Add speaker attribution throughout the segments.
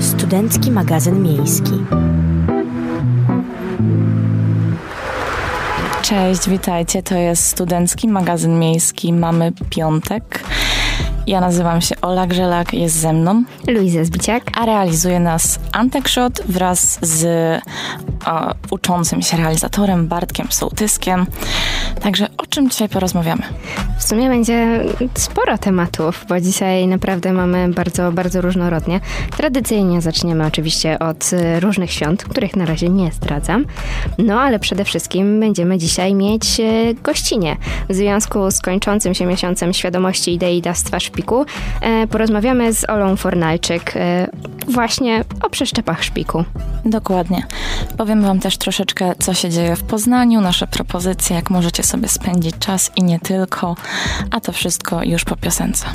Speaker 1: Studencki magazyn miejski.
Speaker 2: Cześć, witajcie. To jest Studencki magazyn miejski. Mamy piątek. Ja nazywam się Ola Grzelak, jest ze mną.
Speaker 3: Luiza Zbiciak.
Speaker 2: A realizuje nas Antek Szot wraz z o, uczącym się realizatorem Bartkiem Sołtyskiem. Także o czym dzisiaj porozmawiamy?
Speaker 3: W sumie będzie sporo tematów, bo dzisiaj naprawdę mamy bardzo, bardzo różnorodnie. Tradycyjnie zaczniemy oczywiście od y, różnych świąt, których na razie nie zdradzam. No ale przede wszystkim będziemy dzisiaj mieć y, gościnie. W związku z kończącym się miesiącem świadomości idei dawstwa szpiku e, porozmawiamy z Olą Fornalczyk e, właśnie o przeszczepach szpiku.
Speaker 2: Dokładnie. Powiem Wam też troszeczkę, co się dzieje w Poznaniu, nasze propozycje, jak możecie sobie spędzić czas i nie tylko, a to wszystko już po piosence.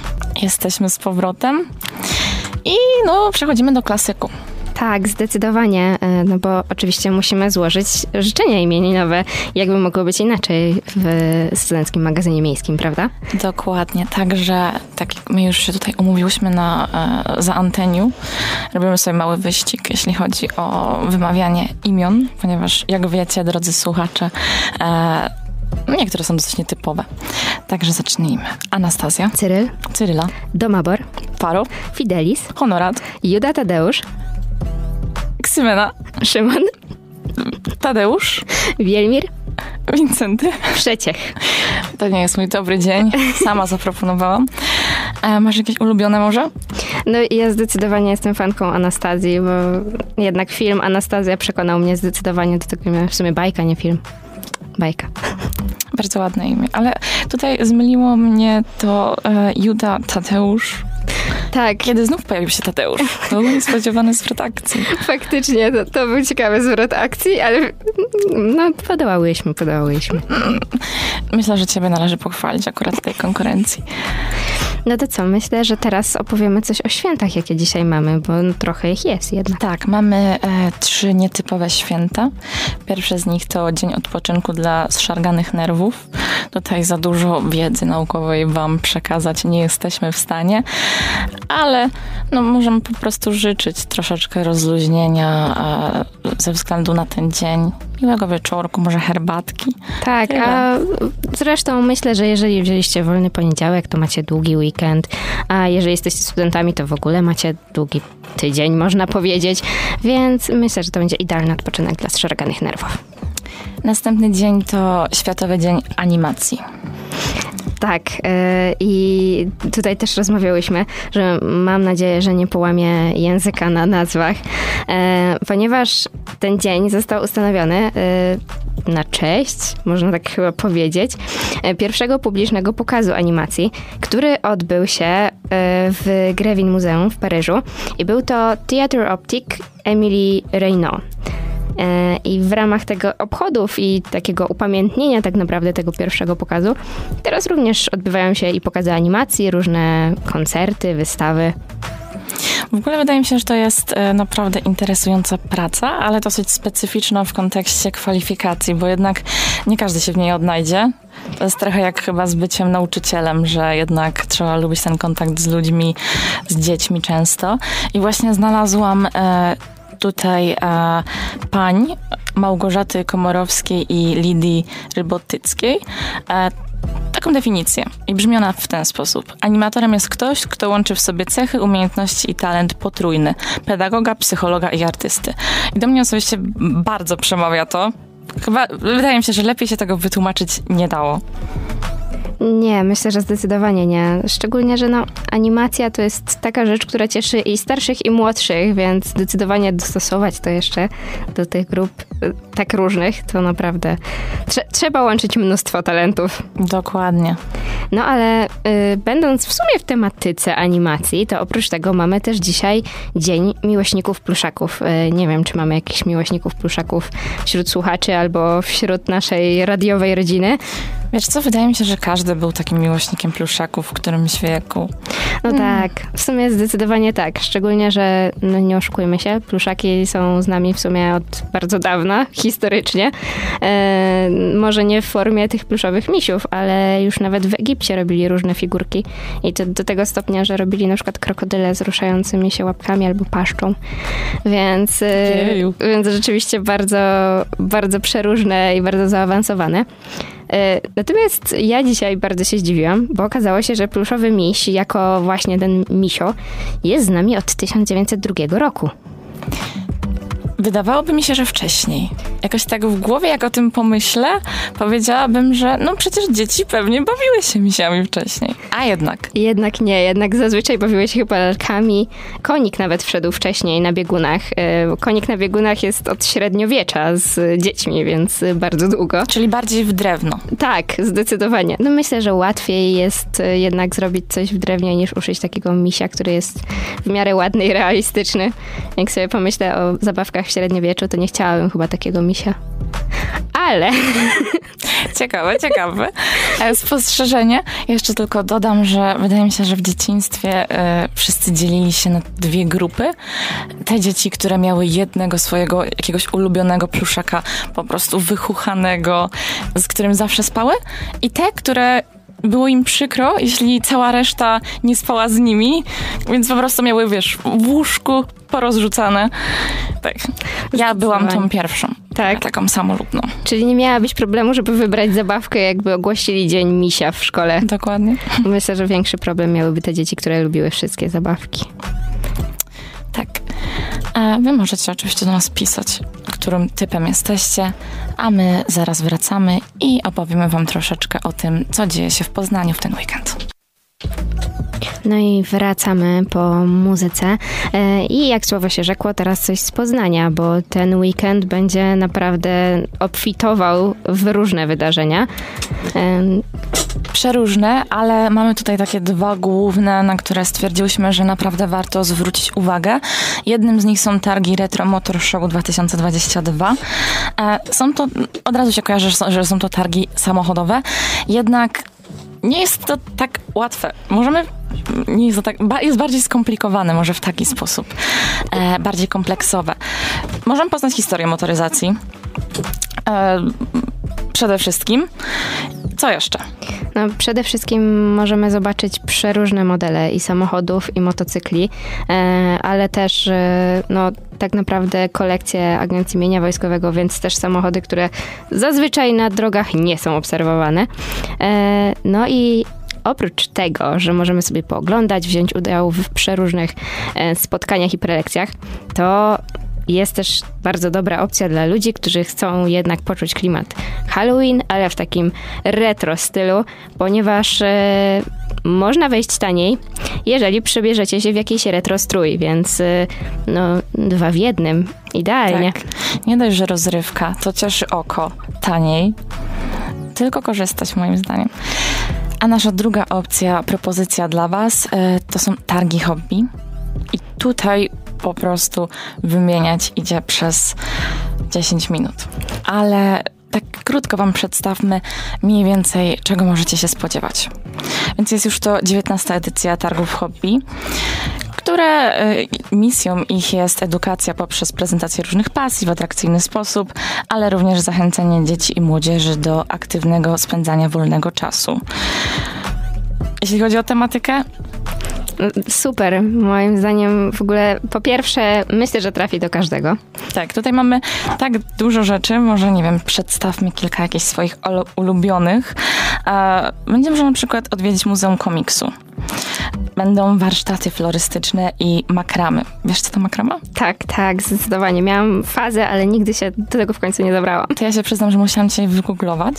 Speaker 2: Jesteśmy z powrotem i no, przechodzimy do klasyku.
Speaker 3: Tak, zdecydowanie, e, no bo oczywiście musimy złożyć życzenia imieninowe, jakby mogło być inaczej w studenckim magazynie miejskim, prawda?
Speaker 2: Dokładnie, także tak jak my już się tutaj umówiłyśmy na, e, za anteniu, robimy sobie mały wyścig, jeśli chodzi o wymawianie imion, ponieważ jak wiecie, drodzy słuchacze, e, niektóre są dosyć nietypowe. Także zacznijmy. Anastazja.
Speaker 3: Cyryl.
Speaker 2: Cyryla.
Speaker 3: Domabor.
Speaker 2: Paro.
Speaker 3: Fidelis.
Speaker 2: Honorat.
Speaker 3: Juda Tadeusz.
Speaker 2: Ksymena.
Speaker 3: Szymon.
Speaker 2: Tadeusz.
Speaker 3: Wielmir.
Speaker 2: Wincenty.
Speaker 3: Przeciech.
Speaker 2: To nie jest mój dobry dzień. Sama zaproponowałam. E, masz jakieś ulubione może?
Speaker 3: No ja zdecydowanie jestem fanką Anastazji, bo jednak film Anastazja przekonał mnie zdecydowanie do tego, w sumie bajka, nie film. Bajka.
Speaker 2: Bardzo ładne imię, ale tutaj zmyliło mnie to e, Juda Tadeusz.
Speaker 3: Tak.
Speaker 2: Kiedy znów pojawił się Tadeusz. To był niespodziewany zwrot akcji.
Speaker 3: Faktycznie, to, to był ciekawy zwrot akcji, ale no podołałyśmy, podołałyśmy.
Speaker 2: Myślę, że ciebie należy pochwalić akurat tej konkurencji.
Speaker 3: No to co, myślę, że teraz opowiemy coś o świętach, jakie dzisiaj mamy, bo no, trochę ich jest jednak.
Speaker 2: Tak, mamy e, trzy nietypowe święta. Pierwsze z nich to Dzień Odpoczynku dla zszarganych nerwów. Tutaj za dużo wiedzy naukowej wam przekazać nie jesteśmy w stanie, ale no, możemy po prostu życzyć troszeczkę rozluźnienia ze względu na ten dzień. Miłego wieczorku, może herbatki.
Speaker 3: Tak,
Speaker 2: Tyle.
Speaker 3: a zresztą myślę, że jeżeli wzięliście wolny poniedziałek, to macie długi weekend, a jeżeli jesteście studentami, to w ogóle macie długi tydzień, można powiedzieć, więc myślę, że to będzie idealny odpoczynek dla zszarganych nerwów.
Speaker 2: Następny dzień to Światowy Dzień Animacji.
Speaker 3: Tak, yy, i tutaj też rozmawiałyśmy, że mam nadzieję, że nie połamię języka na nazwach, yy, ponieważ ten dzień został ustanowiony yy, na cześć, można tak chyba powiedzieć, pierwszego publicznego pokazu animacji, który odbył się w Grevin Muzeum w Paryżu i był to Theatre Optique Emily Reynaud. E, I w ramach tego obchodów i takiego upamiętnienia tak naprawdę tego pierwszego pokazu, teraz również odbywają się i pokazy animacji, różne koncerty, wystawy.
Speaker 2: W ogóle wydaje mi się, że to jest e, naprawdę interesująca praca, ale dosyć specyficzna w kontekście kwalifikacji, bo jednak nie każdy się w niej odnajdzie. To jest trochę jak chyba z byciem nauczycielem, że jednak trzeba lubić ten kontakt z ludźmi, z dziećmi często. I właśnie znalazłam e, tutaj e, pań Małgorzaty Komorowskiej i Lidii Rybotyckiej. Taką definicję i brzmi ona w ten sposób. Animatorem jest ktoś, kto łączy w sobie cechy, umiejętności i talent potrójny. Pedagoga, psychologa i artysty. I do mnie osobiście bardzo przemawia to. Chyba wydaje mi się, że lepiej się tego wytłumaczyć nie dało.
Speaker 3: Nie, myślę, że zdecydowanie nie. Szczególnie, że no, animacja to jest taka rzecz, która cieszy i starszych, i młodszych, więc zdecydowanie dostosować to jeszcze do tych grup tak różnych, to naprawdę trze- trzeba łączyć mnóstwo talentów.
Speaker 2: Dokładnie.
Speaker 3: No ale y, będąc w sumie w tematyce animacji, to oprócz tego mamy też dzisiaj Dzień Miłośników Pluszaków. Y, nie wiem, czy mamy jakichś miłośników pluszaków wśród słuchaczy albo wśród naszej radiowej rodziny.
Speaker 2: Wiesz co, wydaje mi się, że każdy był takim miłośnikiem pluszaków w którymś wieku.
Speaker 3: No mm. tak, w sumie zdecydowanie tak. Szczególnie, że no nie oszukujmy się, pluszaki są z nami w sumie od bardzo dawna, historycznie. E, może nie w formie tych pluszowych misiów, ale już nawet w Egipcie robili różne figurki. I to do tego stopnia, że robili na przykład krokodyle z ruszającymi się łapkami albo paszczą. Więc, e, więc rzeczywiście bardzo, bardzo przeróżne i bardzo zaawansowane. E, natomiast ja dzisiaj bardzo się zdziwiłam, bo okazało się, że pluszowy miś, jako właśnie ten misio, jest z nami od 1902 roku.
Speaker 2: Wydawałoby mi się, że wcześniej. Jakoś tak w głowie, jak o tym pomyślę, powiedziałabym, że no przecież dzieci pewnie bawiły się misiami wcześniej. A jednak.
Speaker 3: Jednak nie, jednak zazwyczaj bawiły się chyba lalkami. Konik nawet wszedł wcześniej na biegunach. E, konik na biegunach jest od średniowiecza z dziećmi, więc bardzo długo.
Speaker 2: Czyli bardziej w drewno.
Speaker 3: Tak, zdecydowanie. No myślę, że łatwiej jest e, jednak zrobić coś w drewnie niż uszyć takiego misia, który jest w miarę ładny i realistyczny. Jak sobie pomyślę o zabawkach średniowieczu, to nie chciałabym chyba takiego misia. Ale.
Speaker 2: Ciekawe, ciekawe. E, spostrzeżenie. Jeszcze tylko dodam, że wydaje mi się, że w dzieciństwie y, wszyscy dzielili się na dwie grupy. Te dzieci, które miały jednego swojego jakiegoś ulubionego pluszaka, po prostu wychuchanego, z którym zawsze spały, i te, które było im przykro, jeśli cała reszta nie spała z nimi, więc po prostu miały, wiesz, w łóżku porozrzucane. Tak. Ja byłam tą pierwszą. Tak. Taką samolubną.
Speaker 3: Czyli nie miałabyś problemu, żeby wybrać zabawkę, jakby ogłosili Dzień Misia w szkole.
Speaker 2: Dokładnie.
Speaker 3: Myślę, że większy problem miałyby te dzieci, które lubiły wszystkie zabawki.
Speaker 2: Tak. A wy możecie oczywiście do nas pisać, którym typem jesteście, a my zaraz wracamy i opowiemy wam troszeczkę o tym, co dzieje się w Poznaniu w ten weekend.
Speaker 3: No i wracamy po muzyce. E, I jak słowo się rzekło, teraz coś z Poznania, bo ten weekend będzie naprawdę obfitował w różne wydarzenia.
Speaker 2: Przeróżne, ale mamy tutaj takie dwa główne, na które stwierdziłyśmy, że naprawdę warto zwrócić uwagę. Jednym z nich są targi Retro Motor Show 2022. E, są to, od razu się kojarzy, że są to targi samochodowe, jednak nie jest to tak łatwe. Możemy, nie jest to tak, jest bardziej skomplikowane może w taki sposób, e, bardziej kompleksowe. Możemy poznać historię motoryzacji. E, przede wszystkim. Co jeszcze?
Speaker 3: No, przede wszystkim możemy zobaczyć przeróżne modele i samochodów, i motocykli, e, ale też e, no, tak naprawdę kolekcję Agencji Mienia Wojskowego, więc też samochody, które zazwyczaj na drogach nie są obserwowane. E, no i oprócz tego, że możemy sobie pooglądać, wziąć udział w przeróżnych spotkaniach i prelekcjach, to jest też bardzo dobra opcja dla ludzi, którzy chcą jednak poczuć klimat Halloween, ale w takim retro stylu, ponieważ e, można wejść taniej, jeżeli przebierzecie się w jakiś retro strój, więc e, no, dwa w jednym. Idealnie. Tak.
Speaker 2: Nie dość, że rozrywka, to cieszy oko taniej, tylko korzystać moim zdaniem. A nasza druga opcja, propozycja dla Was, e, to są targi hobby. I tutaj po prostu wymieniać idzie przez 10 minut. Ale tak krótko Wam przedstawmy mniej więcej, czego możecie się spodziewać. Więc jest już to 19. edycja targów hobby, które y, misją ich jest edukacja poprzez prezentację różnych pasji w atrakcyjny sposób, ale również zachęcenie dzieci i młodzieży do aktywnego spędzania wolnego czasu. Jeśli chodzi o tematykę,
Speaker 3: Super. Moim zdaniem w ogóle po pierwsze myślę, że trafi do każdego.
Speaker 2: Tak, tutaj mamy tak dużo rzeczy. Może nie wiem, przedstawmy kilka jakichś swoich ulubionych. Będzie można na przykład odwiedzić Muzeum Komiksu. Będą warsztaty florystyczne i makramy. Wiesz, co to makrama?
Speaker 3: Tak, tak, zdecydowanie. Miałam fazę, ale nigdy się do tego w końcu nie zabrałam.
Speaker 2: To ja się przyznam, że musiałam cię wygooglować,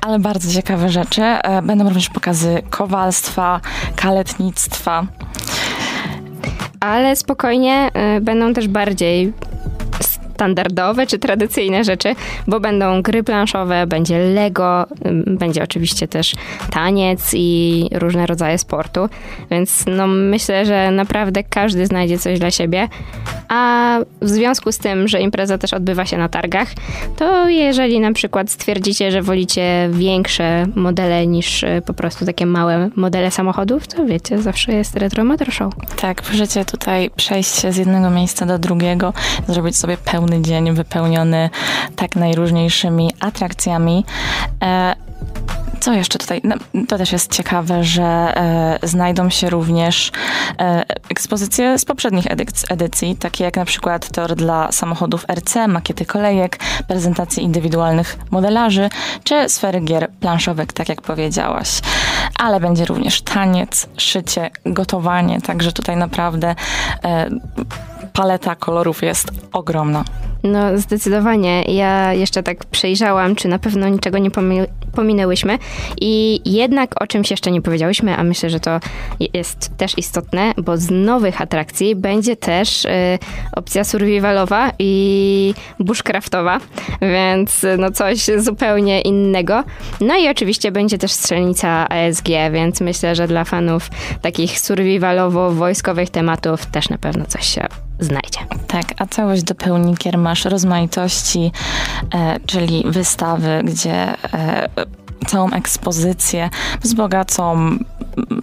Speaker 2: ale bardzo ciekawe rzeczy. E, będą również pokazy kowalstwa, kaletnictwa.
Speaker 3: Ale spokojnie, y, będą też bardziej standardowe czy tradycyjne rzeczy, bo będą gry planszowe, będzie Lego, będzie oczywiście też taniec i różne rodzaje sportu, więc no myślę, że naprawdę każdy znajdzie coś dla siebie, a w związku z tym, że impreza też odbywa się na targach, to jeżeli na przykład stwierdzicie, że wolicie większe modele niż y, po prostu takie małe modele samochodów, to wiecie, zawsze jest Retro Motor Show.
Speaker 2: Tak, możecie tutaj przejść się z jednego miejsca do drugiego, zrobić sobie pełny dzień wypełniony tak najróżniejszymi atrakcjami. Co jeszcze tutaj? No, to też jest ciekawe, że e, znajdą się również e, ekspozycje z poprzednich edyc- edycji, takie jak na przykład tor dla samochodów RC, makiety kolejek, prezentacje indywidualnych modelarzy, czy sfery gier planszowych, tak jak powiedziałaś. Ale będzie również taniec, szycie, gotowanie, także tutaj naprawdę e, paleta kolorów jest ogromna.
Speaker 3: No, zdecydowanie. Ja jeszcze tak przejrzałam, czy na pewno niczego nie pomi- pominęłyśmy. I jednak o czymś jeszcze nie powiedziałyśmy, a myślę, że to jest też istotne, bo z nowych atrakcji będzie też y, opcja survivalowa i bushcraftowa, więc no coś zupełnie innego. No i oczywiście będzie też strzelnica ASG, więc myślę, że dla fanów takich survivalowo-wojskowych tematów też na pewno coś się znajdzie.
Speaker 2: Tak, a całość dopełni kiermasz rozmaitości, e, czyli wystawy, gdzie e, całą ekspozycję wzbogacą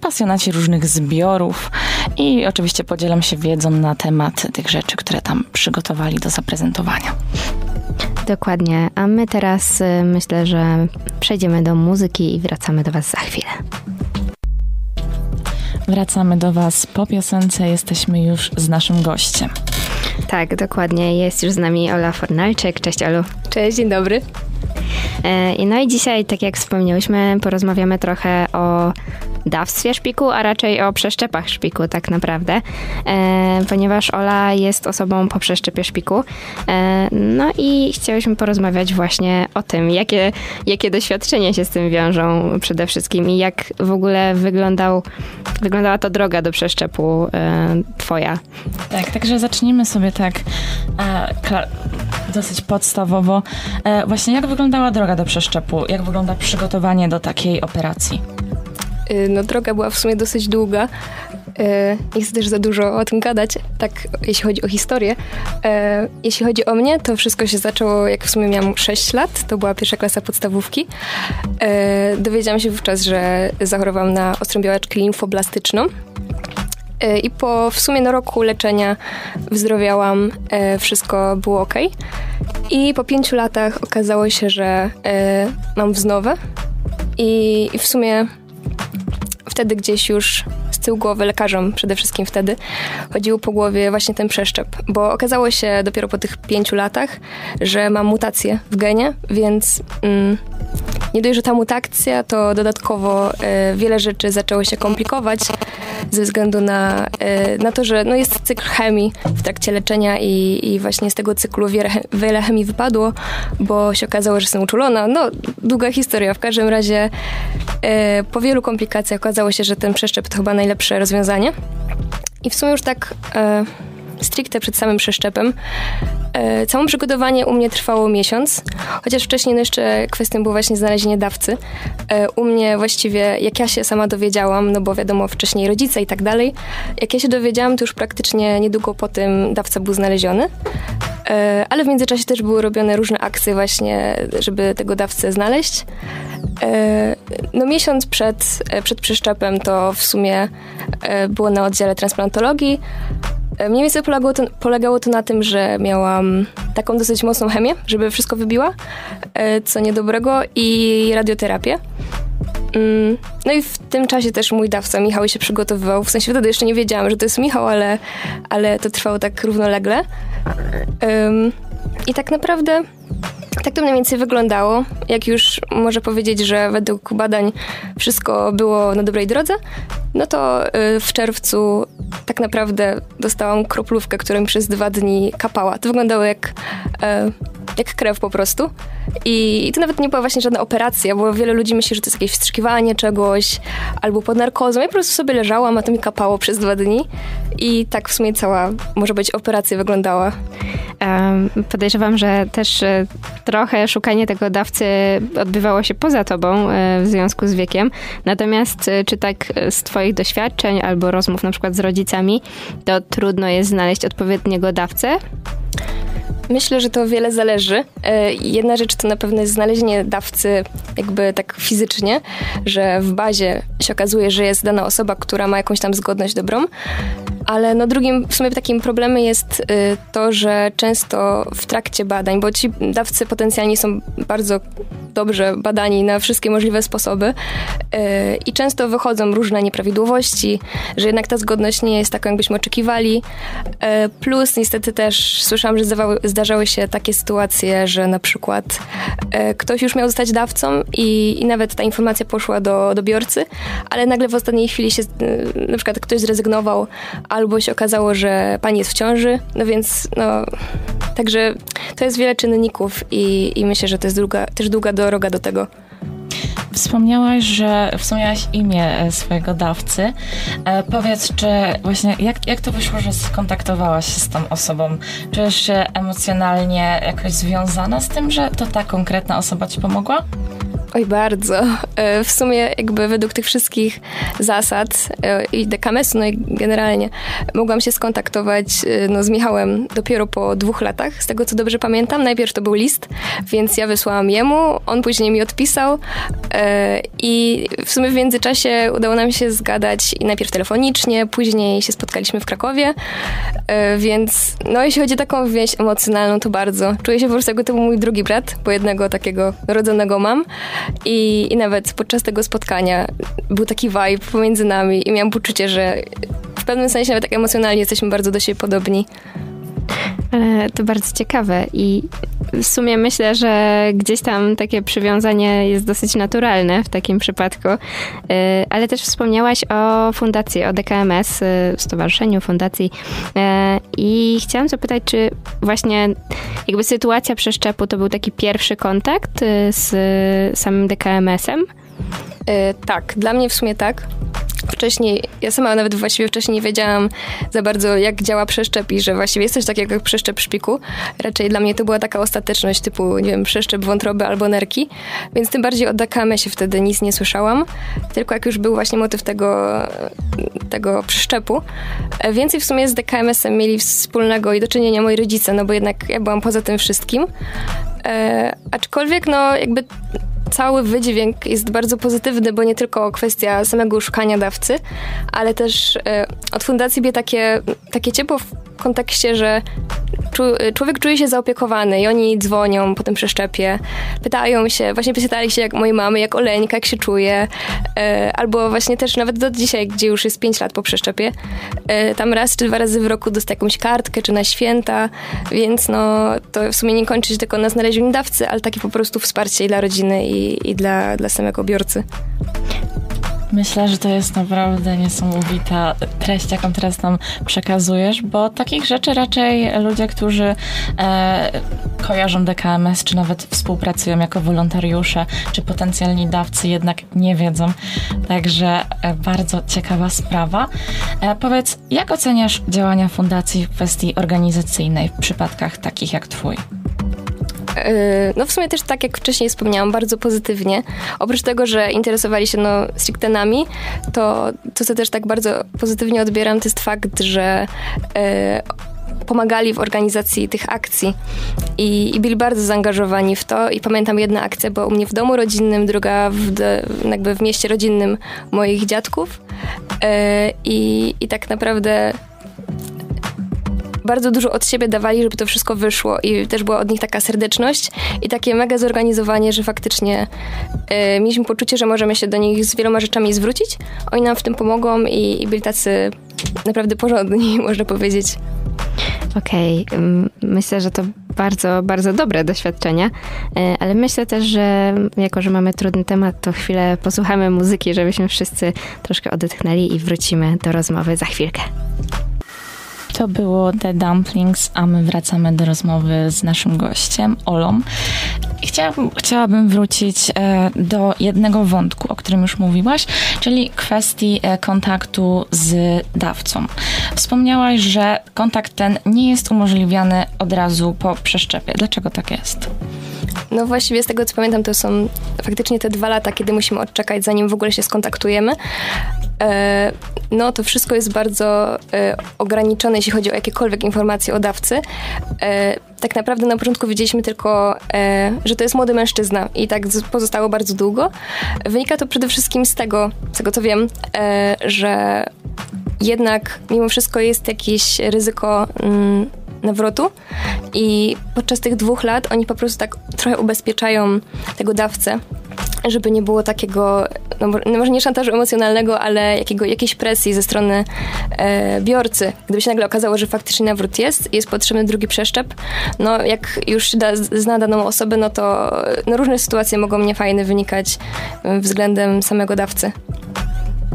Speaker 2: pasjonaci różnych zbiorów i oczywiście podzielam się wiedzą na temat tych rzeczy, które tam przygotowali do zaprezentowania.
Speaker 3: Dokładnie, a my teraz y, myślę, że przejdziemy do muzyki i wracamy do Was za chwilę.
Speaker 2: Wracamy do Was po piosence, jesteśmy już z naszym gościem.
Speaker 3: Tak, dokładnie. Jest już z nami Ola Fornalczyk. Cześć Olu.
Speaker 4: Cześć, dzień dobry.
Speaker 3: E, No i dzisiaj, tak jak wspomniałyśmy, porozmawiamy trochę o dawstwie szpiku, a raczej o przeszczepach szpiku tak naprawdę, e, ponieważ Ola jest osobą po przeszczepie szpiku. E, no i chciałyśmy porozmawiać właśnie o tym, jakie, jakie doświadczenia się z tym wiążą przede wszystkim i jak w ogóle wyglądał, wyglądała to droga do przeszczepu e, twoja.
Speaker 2: Tak, także zacznijmy sobie tak e, dosyć podstawowo. E, właśnie jak wyglądała droga do przeszczepu? Jak wygląda przygotowanie do takiej operacji?
Speaker 4: Y, No droga była w sumie dosyć długa. Y, Nie chcę też za dużo o tym gadać, tak jeśli chodzi o historię. E, Jeśli chodzi o mnie, to wszystko się zaczęło, jak w sumie miałam 6 lat, to była pierwsza klasa podstawówki. Dowiedziałam się wówczas, że zachorowałam na ostrą białaczkę limfoblastyczną. I po w sumie no, roku leczenia wyzdrowiałam, wszystko było ok. I po pięciu latach okazało się, że mam wznowę. I, I w sumie wtedy gdzieś już z tyłu głowy lekarzom przede wszystkim wtedy chodził po głowie właśnie ten przeszczep, bo okazało się dopiero po tych pięciu latach, że mam mutację w genie, więc mm, nie dość, że ta mutacja, to dodatkowo e, wiele rzeczy zaczęło się komplikować ze względu na, e, na to, że no, jest cykl chemii w trakcie leczenia i, i właśnie z tego cyklu wiele, wiele chemii wypadło, bo się okazało, że jestem uczulona. No, długa historia. W każdym razie e, po wielu komplikacjach okazało się, że ten przeszczep to chyba najlepsze rozwiązanie. I w sumie już tak stricte przed samym przeszczepem e, całe przygotowanie u mnie trwało miesiąc, chociaż wcześniej no jeszcze kwestią było właśnie znalezienie dawcy. E, u mnie właściwie, jak ja się sama dowiedziałam, no bo wiadomo, wcześniej rodzice i tak dalej, jak ja się dowiedziałam, to już praktycznie niedługo po tym dawca był znaleziony. E, ale w międzyczasie też były robione różne akcje właśnie, żeby tego dawcę znaleźć. E, No miesiąc przed, przed przeszczepem to w sumie było na oddziale transplantologii. E, Mniej więcej polegało to, polegało to na tym, że miałam taką dosyć mocną chemię, żeby wszystko wybiła, e, co niedobrego, i radioterapię. Mm, No i w tym czasie też mój dawca Michał się przygotowywał. W sensie wtedy jeszcze nie wiedziałam, że to jest Michał, ale, ale to trwało tak równolegle. Ym, I tak naprawdę tak to mniej więcej wyglądało. Jak już może powiedzieć, że według badań wszystko było na dobrej drodze, no to y, w czerwcu tak naprawdę dostałam kroplówkę, która mi przez dwa dni kapała. To wyglądało jak e, jak krew po prostu. I, to nawet nie była właśnie żadna operacja, bo wiele ludzi myśli, że to jest jakieś wstrzykiwanie czegoś albo pod narkozą. Ja po prostu sobie leżałam, a to mi kapało przez dwa dni. I tak w sumie cała, może być, operacja wyglądała.
Speaker 3: Podejrzewam, że też e, trochę szukanie tego dawcy odbywało się poza tobą e, w związku z wiekiem. Natomiast e, czy tak z twoich doświadczeń albo rozmów na przykład z rodzicami, to trudno jest znaleźć odpowiedniego dawcę?
Speaker 4: Myślę, że to wiele zależy. E, jedna rzecz to na pewno jest znalezienie dawcy jakby tak fizycznie, że w bazie się okazuje, że jest dana osoba, która ma jakąś tam zgodność dobrą, ale no drugim w sumie takim problemem jest y, to, że często w trakcie badań, bo ci dawcy potencjalnie są bardzo dobrze badani na wszystkie możliwe sposoby y, i często wychodzą różne nieprawidłowości, że jednak ta zgodność nie jest taką, jakbyśmy oczekiwali. Y, plus niestety też słyszałam, że zdawały, zdarzały się takie sytuacje, że na przykład ktoś już miał zostać dawcą i, i nawet ta informacja poszła do, do biorcy, ale nagle w ostatniej chwili się na przykład ktoś zrezygnował, albo się okazało, że pani jest w ciąży, no więc no, także to jest wiele czynników i, i myślę, że to jest długa, też długa droga do tego.
Speaker 2: Wspomniałaś, że wspomniałaś imię e, swojego dawcy. E, powiedz, czy właśnie jak, jak to wyszło, że skontaktowałaś się z tą osobą? Czujesz się emocjonalnie jakoś związana z tym, że to ta konkretna osoba ci pomogła?
Speaker 4: Oj, bardzo. E, w sumie jakby według tych wszystkich zasad e, i DKMS-u, no i generalnie mogłam się skontaktować e, no, z Michałem dopiero po dwóch latach, z tego co dobrze pamiętam. Najpierw to był list, więc ja wysłałam jemu, on później mi odpisał i w sumie w międzyczasie udało nam się zgadać najpierw telefonicznie, później się spotkaliśmy w Krakowie, więc no jeśli chodzi o taką więź emocjonalną, to bardzo. Czuję się po prostu jakby to był mój drugi brat, bo jednego takiego rodzonego mam. I, I nawet podczas tego spotkania był taki vibe pomiędzy nami i miałam poczucie, że w pewnym sensie nawet tak emocjonalnie jesteśmy bardzo do siebie podobni.
Speaker 3: Ale to bardzo ciekawe i w sumie myślę, że gdzieś tam takie przywiązanie jest dosyć naturalne w takim przypadku. Y, ale też wspomniałaś o fundacji, o DKMS, y, Stowarzyszeniu Fundacji y, i chciałam zapytać, czy właśnie jakby sytuacja przeszczepu to był taki pierwszy kontakt z samym DKMS-em?
Speaker 4: Tak, dla mnie w sumie tak wcześniej, ja sama nawet właściwie wcześniej nie wiedziałam za bardzo, jak działa przeszczep i że właściwie jest coś takiego jak przeszczep szpiku. Raczej dla mnie to była taka ostateczność typu, nie wiem, przeszczep wątroby albo nerki, więc tym bardziej o DKM się wtedy nic nie słyszałam, tylko jak już był właśnie motyw tego, tego przeszczepu. Więcej w sumie z DKMS-em mieli wspólnego i do czynienia moi rodzice, no bo jednak ja byłam poza tym wszystkim. E, aczkolwiek, no jakby cały wydźwięk jest bardzo pozytywny, bo nie tylko kwestia samego szukania dawcy, ale też e, od fundacji bie takie, takie ciepło w kontekście, że człowiek czuje się zaopiekowany i oni dzwonią po tym przeszczepie, pytają się, właśnie pytali się jak mojej mamy, jak Oleńka, jak się czuje, e, albo właśnie też nawet do dzisiaj, gdzie już jest 5 lat po przeszczepie, e, tam raz czy dwa razy w roku dostaje jakąś kartkę, czy na święta, więc no to w sumie nie kończy się tylko na znalezieniu dawcy, ale takie po prostu wsparcie dla rodziny i, i dla, dla samego biorcy.
Speaker 2: Myślę, że to jest naprawdę niesamowita treść, jaką teraz nam przekazujesz, bo takich rzeczy raczej ludzie, którzy e, kojarzą DKMS, czy nawet współpracują jako wolontariusze, czy potencjalni dawcy, jednak nie wiedzą. Także e, bardzo ciekawa sprawa. E, powiedz, jak oceniasz działania fundacji w kwestii organizacyjnej w przypadkach takich jak Twój?
Speaker 4: Yy, no w sumie też tak jak wcześniej wspomniałam, bardzo pozytywnie. Oprócz tego, że interesowali się no stricte nami, to to, co też tak bardzo pozytywnie odbieram, to jest fakt, że yy, pomagali w organizacji tych akcji i, i, byli bardzo zaangażowani w to i pamiętam jedna akcja była u mnie w domu rodzinnym, druga w, jakby w mieście rodzinnym moich dziadków yy, i, i tak naprawdę bardzo dużo od siebie dawali, żeby to wszystko wyszło i też była od nich taka serdeczność i takie mega zorganizowanie, że faktycznie y, mieliśmy poczucie, że możemy się do nich z wieloma rzeczami zwrócić. Oni nam w tym pomogą i, i byli tacy naprawdę porządni, można powiedzieć.
Speaker 3: Okej, okay. myślę, że to bardzo, bardzo dobre doświadczenia, e, ale myślę też, że jako, że mamy trudny temat, to chwilę posłuchamy muzyki, żebyśmy wszyscy troszkę odetchnęli i wrócimy do rozmowy za chwilkę.
Speaker 2: To było The Dumplings, a my wracamy do rozmowy z naszym gościem, Olą. Chciałabym, chciałabym wrócić e, do jednego wątku, o którym już mówiłaś, czyli kwestii e, kontaktu z dawcą. Wspomniałaś, że kontakt ten nie jest umożliwiany od razu po przeszczepie. Dlaczego tak jest?
Speaker 4: No właściwie z tego co pamiętam, to są faktycznie te dwa lata, kiedy musimy odczekać, zanim w ogóle się skontaktujemy. E, no to wszystko jest bardzo e, ograniczone, jeśli chodzi o jakiekolwiek informacje o dawcy. E, tak naprawdę na początku wiedzieliśmy tylko, że to jest młody mężczyzna i tak pozostało bardzo długo. Wynika to przede wszystkim z tego, z tego co wiem, że jednak mimo wszystko jest jakieś ryzyko mm, nawrotu i podczas tych dwóch lat oni po prostu tak trochę ubezpieczają tego dawcę, żeby nie było takiego, no, no może nie szantażu emocjonalnego, ale jakiego, jakiejś presji ze strony e, biorcy. Gdyby się nagle okazało, że faktycznie nawrót jest, jest potrzebny drugi przeszczep, no jak już da, zna daną osobę, no to no, różne sytuacje mogą niefajne wynikać względem samego dawcy.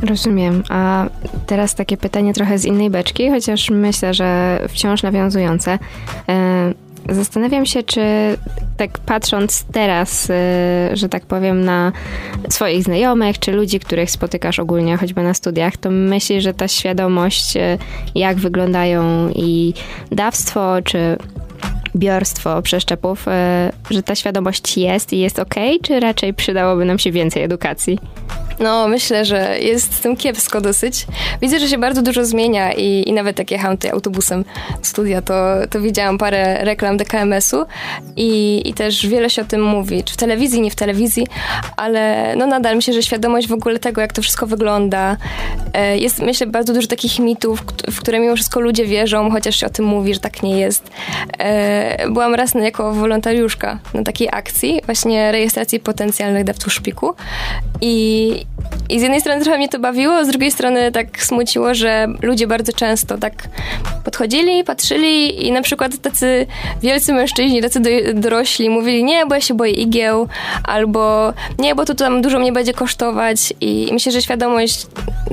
Speaker 3: Rozumiem. A teraz takie pytanie trochę z innej beczki, chociaż myślę, że wciąż nawiązujące. E, zastanawiam się, czy tak patrząc teraz, e, że tak powiem, na swoich znajomych, czy ludzi, których spotykasz ogólnie, choćby na studiach, to myślisz, że ta świadomość, e, jak wyglądają i dawstwo, czy biorstwo przeszczepów, że ta świadomość jest i jest ok, czy raczej przydałoby nam się więcej edukacji?
Speaker 4: No, myślę, że jest z tym kiepsko dosyć. Widzę, że się bardzo dużo zmienia i, i nawet jak jechałam tutaj autobusem studia, to, to widziałam parę reklam DKMS-u i, i też wiele się o tym mówi, czy w telewizji, nie w telewizji, ale no nadal myślę, że świadomość w ogóle tego, jak to wszystko wygląda, e, jest myślę bardzo dużo takich mitów, w które mimo wszystko ludzie wierzą, chociaż się o tym mówi, że tak nie jest. E, byłam raz jako wolontariuszka na takiej akcji, właśnie rejestracji potencjalnych dawców szpiku i, i z jednej strony trochę mnie to bawiło, z drugiej strony tak smuciło, że ludzie bardzo często tak podchodzili, patrzyli i na przykład tacy wielcy mężczyźni, tacy do, dorośli mówili, nie, bo ja się boję igieł, albo nie, bo to tam dużo mnie będzie kosztować i myślę, że świadomość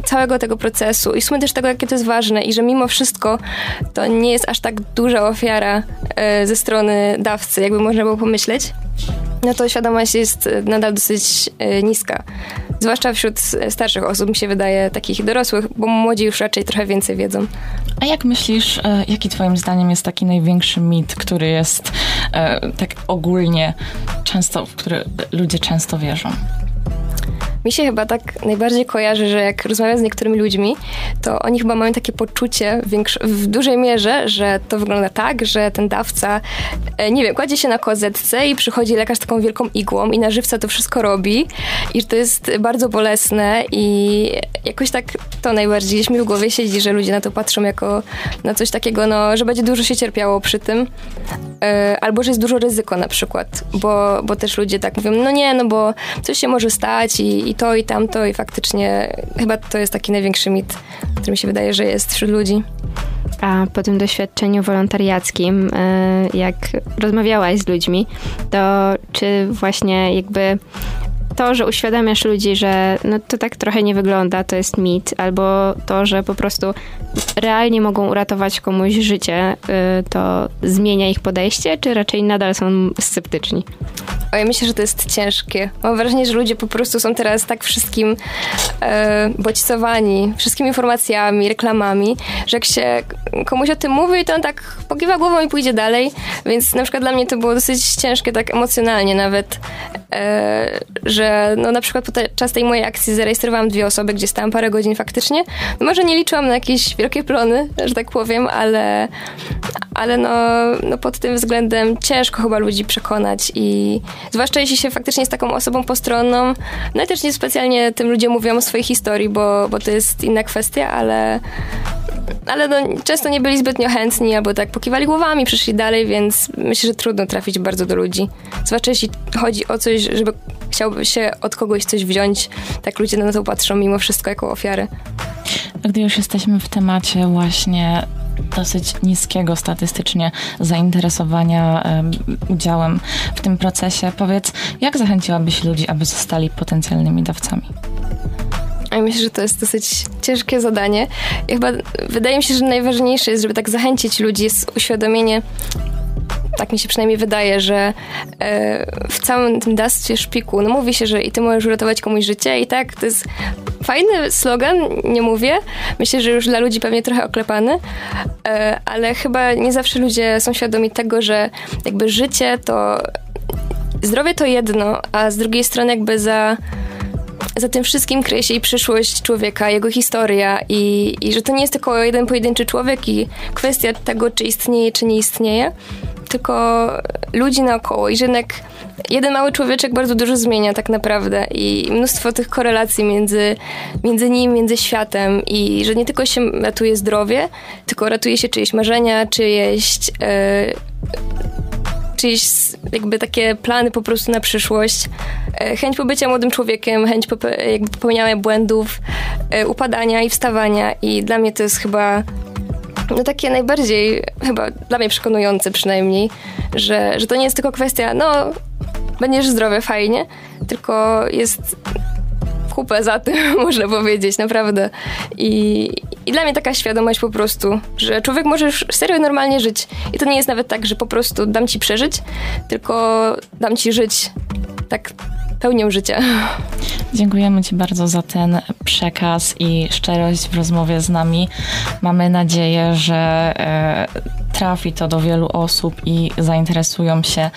Speaker 4: całego tego procesu i w sumie też tego, jakie to jest ważne i że mimo wszystko to nie jest aż tak duża ofiara e, ze strony dawcy, jakby można było pomyśleć, no to świadomość jest nadal dosyć e, niska. Zwłaszcza wśród starszych osób, mi się wydaje, takich dorosłych, bo młodzi już raczej trochę więcej wiedzą.
Speaker 2: A jak myślisz, jaki twoim zdaniem jest taki największy mit, który jest tak ogólnie często, w który ludzie często wierzą?
Speaker 4: Mi się chyba tak najbardziej kojarzy, że jak rozmawiam z niektórymi ludźmi, to oni chyba mają takie poczucie w, w dużej mierze, że to wygląda tak, że ten dawca, e, nie wiem, kładzie się na kozetce i przychodzi lekarz taką wielką igłą i na żywca to wszystko robi. I że to jest bardzo bolesne i jakoś tak to najbardziej gdzieś mi w głowie siedzi, że ludzie na to patrzą jako na coś takiego, no, że będzie dużo się cierpiało przy tym, e, albo że jest dużo ryzyko na przykład, bo, bo też ludzie tak mówią, no nie, no bo coś się może stać i, i to i tamto i faktycznie chyba to jest taki największy mit, który mi się wydaje, że jest wśród ludzi.
Speaker 3: A po tym doświadczeniu wolontariackim, e, jak rozmawiałaś z ludźmi, to czy właśnie jakby to, że uświadamiasz ludzi, że no to tak trochę nie wygląda, to jest mit, albo to, że po prostu realnie mogą uratować komuś życie, y, to zmienia ich podejście, czy raczej nadal są sceptyczni?
Speaker 4: O, ja myślę, że to jest ciężkie. Mam wrażenie, że ludzie po prostu są teraz tak wszystkim e, bodźcowani, wszystkimi informacjami, reklamami, że jak się komuś o tym mówi, to on tak pokiwa głową i pójdzie dalej. Więc na przykład dla mnie to było dosyć ciężkie, tak emocjonalnie nawet, e, że no na przykład podczas tej mojej akcji zarejestrowałam dwie osoby, gdzie stałam parę godzin faktycznie. No może nie liczyłam na jakieś wielkie plony, że tak powiem, ale, ale no, no pod tym względem ciężko chyba ludzi przekonać i zwłaszcza jeśli się faktycznie jest taką osobą postronną, no i też nie specjalnie tym ludzie mówią o swojej historii, bo, bo to jest inna kwestia, ale ale no, często nie byli zbytnio chętni, albo tak pokiwali głowami, przyszli dalej, więc myślę, że trudno trafić bardzo do ludzi. Zwłaszcza jeśli chodzi o coś, żeby chciałby się od kogoś coś wziąć, tak ludzie na to patrzą mimo wszystko jako ofiary.
Speaker 2: A gdy już jesteśmy w temacie właśnie dosyć niskiego statystycznie zainteresowania um, udziałem w tym procesie, powiedz, jak zachęciłabyś ludzi, aby zostali potencjalnymi dawcami?
Speaker 4: A myślę, że to jest dosyć ciężkie zadanie. I chyba wydaje mi się, że najważniejsze jest, żeby tak zachęcić ludzi, jest uświadomienie tak mi się przynajmniej wydaje, że e, w całym tym dastwie szpiku, no mówi się, że i ty możesz uratować komuś życie i tak, to jest fajny slogan, nie mówię. Myślę, że już dla ludzi pewnie trochę oklepany, e, ale chyba nie zawsze ludzie są świadomi tego, że jakby życie to zdrowie to jedno, a z drugiej strony jakby za za tym wszystkim kryje się i przyszłość człowieka, jego historia i, i że to nie jest tylko jeden pojedynczy człowiek i kwestia tego, czy istnieje, czy nie istnieje, tylko ludzi naokoło. I że jednak jeden mały człowieczek bardzo dużo zmienia tak naprawdę i mnóstwo tych korelacji między, między nim, między światem i że nie tylko się ratuje zdrowie, tylko ratuje się czyjeś marzenia, czyjeś... Yy, czyjeś jakby takie plany po prostu na przyszłość, e, chęć pobycia młodym człowiekiem, chęć jakby popełniania błędów, e, upadania i wstawania i dla mnie to jest chyba no takie najbardziej chyba dla mnie przekonujące przynajmniej, że, że to nie jest tylko kwestia, no będziesz zdrowy, fajnie, tylko jest kupę za tym, można powiedzieć, naprawdę. I, I dla mnie taka świadomość po prostu, że człowiek może już serio normalnie żyć. I to nie jest nawet tak, że po prostu dam ci przeżyć, tylko dam ci żyć tak pełnią życia.
Speaker 2: Dziękujemy Ci bardzo za ten przekaz i szczerość w rozmowie z nami. Mamy nadzieję, że e, trafi to do wielu osób i zainteresują się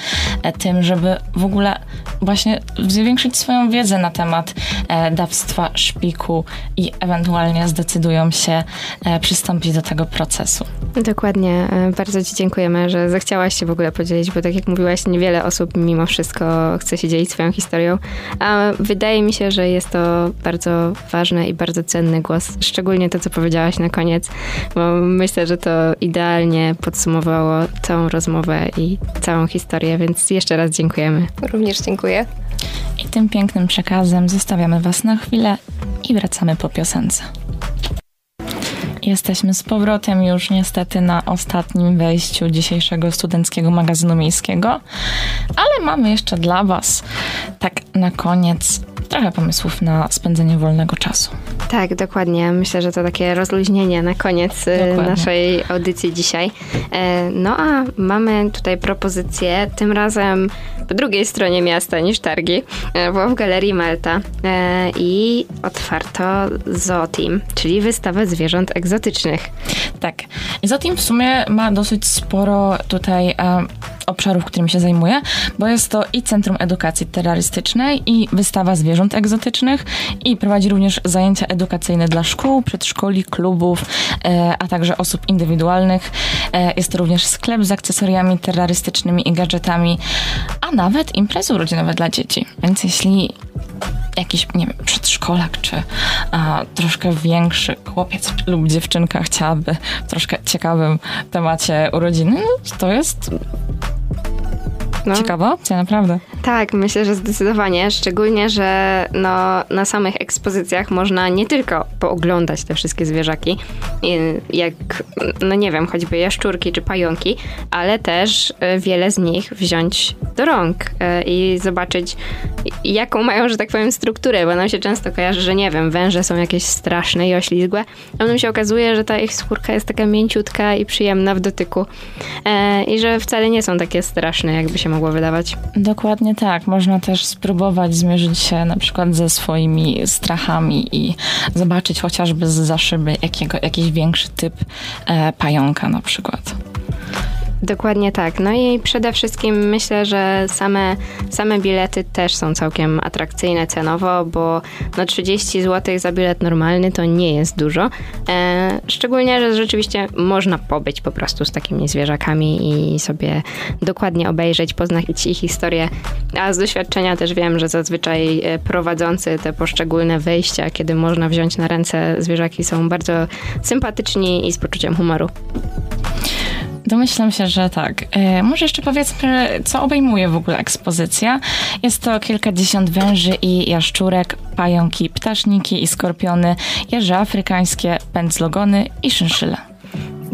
Speaker 2: e, tym, żeby w ogóle właśnie zwiększyć swoją wiedzę na temat e, dawstwa szpiku i ewentualnie zdecydują się przystąpić do tego procesu.
Speaker 3: Dokładnie. Bardzo Ci dziękujemy, że zechciałaś się w ogóle podzielić, bo tak jak mówiłaś, niewiele osób mimo wszystko chce się dzielić swoją historią, a wydaje mi się, że jest to bardzo ważny i bardzo cenny głos, szczególnie to, co powiedziałaś na koniec, bo myślę, że to idealnie podsumowało całą rozmowę i całą historię, więc jeszcze raz dziękujemy.
Speaker 4: Również dziękuję.
Speaker 2: I tym pięknym przekazem zostawiamy Was na chwilę i wracamy po piosence. Jesteśmy z powrotem już niestety na ostatnim wejściu dzisiejszego studenckiego magazynu miejskiego, ale mamy jeszcze dla Was tak na koniec trochę pomysłów na spędzenie wolnego czasu.
Speaker 3: Tak, dokładnie. Myślę, że to takie rozluźnienie na koniec y, dokładnie. naszej audycji dzisiaj. E, no a mamy tutaj propozycję, tym razem po drugiej stronie miasta niż targi, e, bo w Galerii Malta e, i otwarto Zooteam, czyli wystawę zwierząt egzotycznych.
Speaker 2: Tak. Zooteam w sumie ma dosyć sporo tutaj obszarów, którymi się zajmuje, bo jest to i Centrum Edukacji Terrorystycznej i wystawa zwierząt egzotycznych i prowadzi również zajęcia edukacyjne dla szkół, przedszkoli, klubów, e, a także osób indywidualnych. E, jest to również sklep z akcesoriami terrorystycznymi i gadżetami, a nawet imprezy urodzinowe dla dzieci. Więc jeśli jakiś, nie wiem, przedszkolak, czy a, troszkę większy chłopiec lub dziewczynka chciałaby w troszkę ciekawym temacie urodziny, no, to jest no. Ciekawa opcja, naprawdę.
Speaker 3: Tak, myślę, że zdecydowanie. Szczególnie, że no, na samych ekspozycjach można nie tylko pooglądać te wszystkie zwierzaki, jak, no nie wiem, choćby jaszczurki czy pająki, ale też e, wiele z nich wziąć do rąk e, i zobaczyć, jaką mają, że tak powiem, strukturę, bo nam się często kojarzy, że nie wiem, węże są jakieś straszne i oślizgłe, a potem się okazuje, że ta ich skórka jest taka mięciutka i przyjemna w dotyku e, i że wcale nie są takie straszne, jakby się mogło wydawać.
Speaker 2: Dokładnie tak. Można też spróbować zmierzyć się na przykład ze swoimi strachami i zobaczyć chociażby z za szyby jakiego, jakiś większy typ e, pająka na przykład.
Speaker 3: Dokładnie tak. No i przede wszystkim myślę, że same, same bilety też są całkiem atrakcyjne cenowo, bo no 30 zł za bilet normalny to nie jest dużo. E, szczególnie, że rzeczywiście można pobyć po prostu z takimi zwierzakami i sobie dokładnie obejrzeć, poznać ich historię. A z doświadczenia też wiem, że zazwyczaj e, prowadzący te poszczególne wejścia, kiedy można wziąć na ręce zwierzaki, są bardzo sympatyczni i z poczuciem humoru.
Speaker 2: Domyślam się, że tak. E, może jeszcze powiedzmy, co obejmuje w ogóle ekspozycja. Jest to kilkadziesiąt węży i jaszczurek, pająki, ptaszniki i skorpiony, jeże afrykańskie, pędzlogony i szynszyle.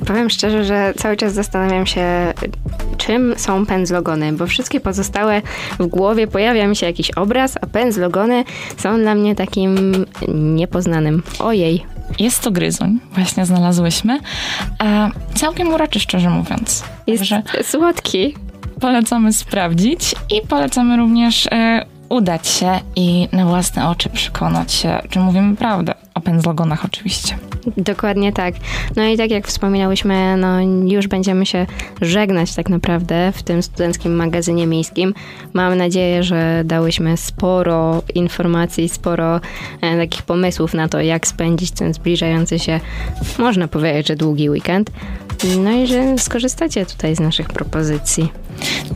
Speaker 3: Powiem szczerze, że cały czas zastanawiam się, czym są pędzlogony, bo wszystkie pozostałe w głowie pojawia mi się jakiś obraz, a pędzlogony są dla mnie takim niepoznanym. Ojej.
Speaker 2: Jest to gryzoń, właśnie znalazłyśmy. E, całkiem uroczy, szczerze mówiąc.
Speaker 3: Jest
Speaker 2: Także
Speaker 3: słodki.
Speaker 2: polecamy sprawdzić i polecamy również e, udać się i na własne oczy przekonać się, czy mówimy prawdę. O pędzlogonach oczywiście.
Speaker 3: Dokładnie tak. No i tak jak wspominałyśmy, no już będziemy się żegnać tak naprawdę w tym studenckim magazynie miejskim. Mam nadzieję, że dałyśmy sporo informacji, sporo e, takich pomysłów na to, jak spędzić ten zbliżający się, można powiedzieć, że długi weekend. No i że skorzystacie tutaj z naszych propozycji.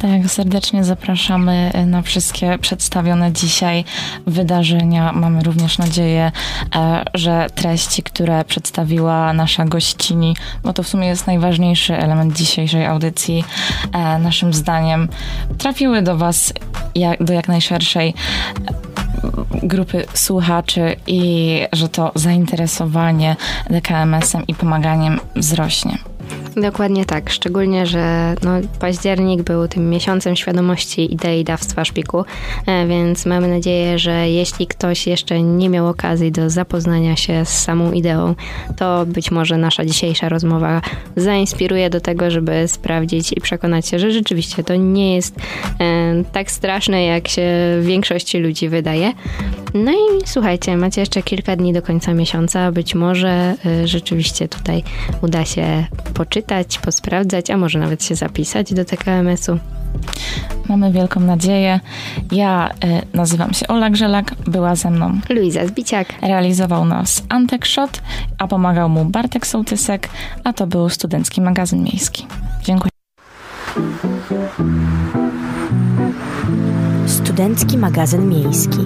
Speaker 2: Tak, serdecznie zapraszamy na wszystkie przedstawione dzisiaj wydarzenia. Mamy również nadzieję, e, że treści, które przedstawiła nasza gościni, bo to w sumie jest najważniejszy element dzisiejszej audycji, e, naszym zdaniem, trafiły do Was, do jak najszerszej grupy słuchaczy i że to zainteresowanie DKMS-em i pomaganiem wzrośnie.
Speaker 3: Dokładnie tak, szczególnie, że no, październik był tym miesiącem świadomości idei dawstwa szpiku, e, więc mamy nadzieję, że jeśli ktoś jeszcze nie miał okazji do zapoznania się z samą ideą, to być może nasza dzisiejsza rozmowa zainspiruje do tego, żeby sprawdzić i przekonać się, że rzeczywiście to nie jest e, tak straszne, jak się większości ludzi wydaje. No i słuchajcie, macie jeszcze kilka dni do końca miesiąca, być może e, rzeczywiście tutaj uda się poczytać, posprawdzać, a może nawet się zapisać do TKMS-u.
Speaker 2: Mamy wielką nadzieję. Ja y, nazywam się Ola Grzelak, była ze mną.
Speaker 3: Luiza Zbiciak.
Speaker 2: Realizował nas Antek Szot, a pomagał mu Bartek Sołtysek, a to był Studencki Magazyn Miejski. Dziękuję.
Speaker 1: Studencki magazyn miejski.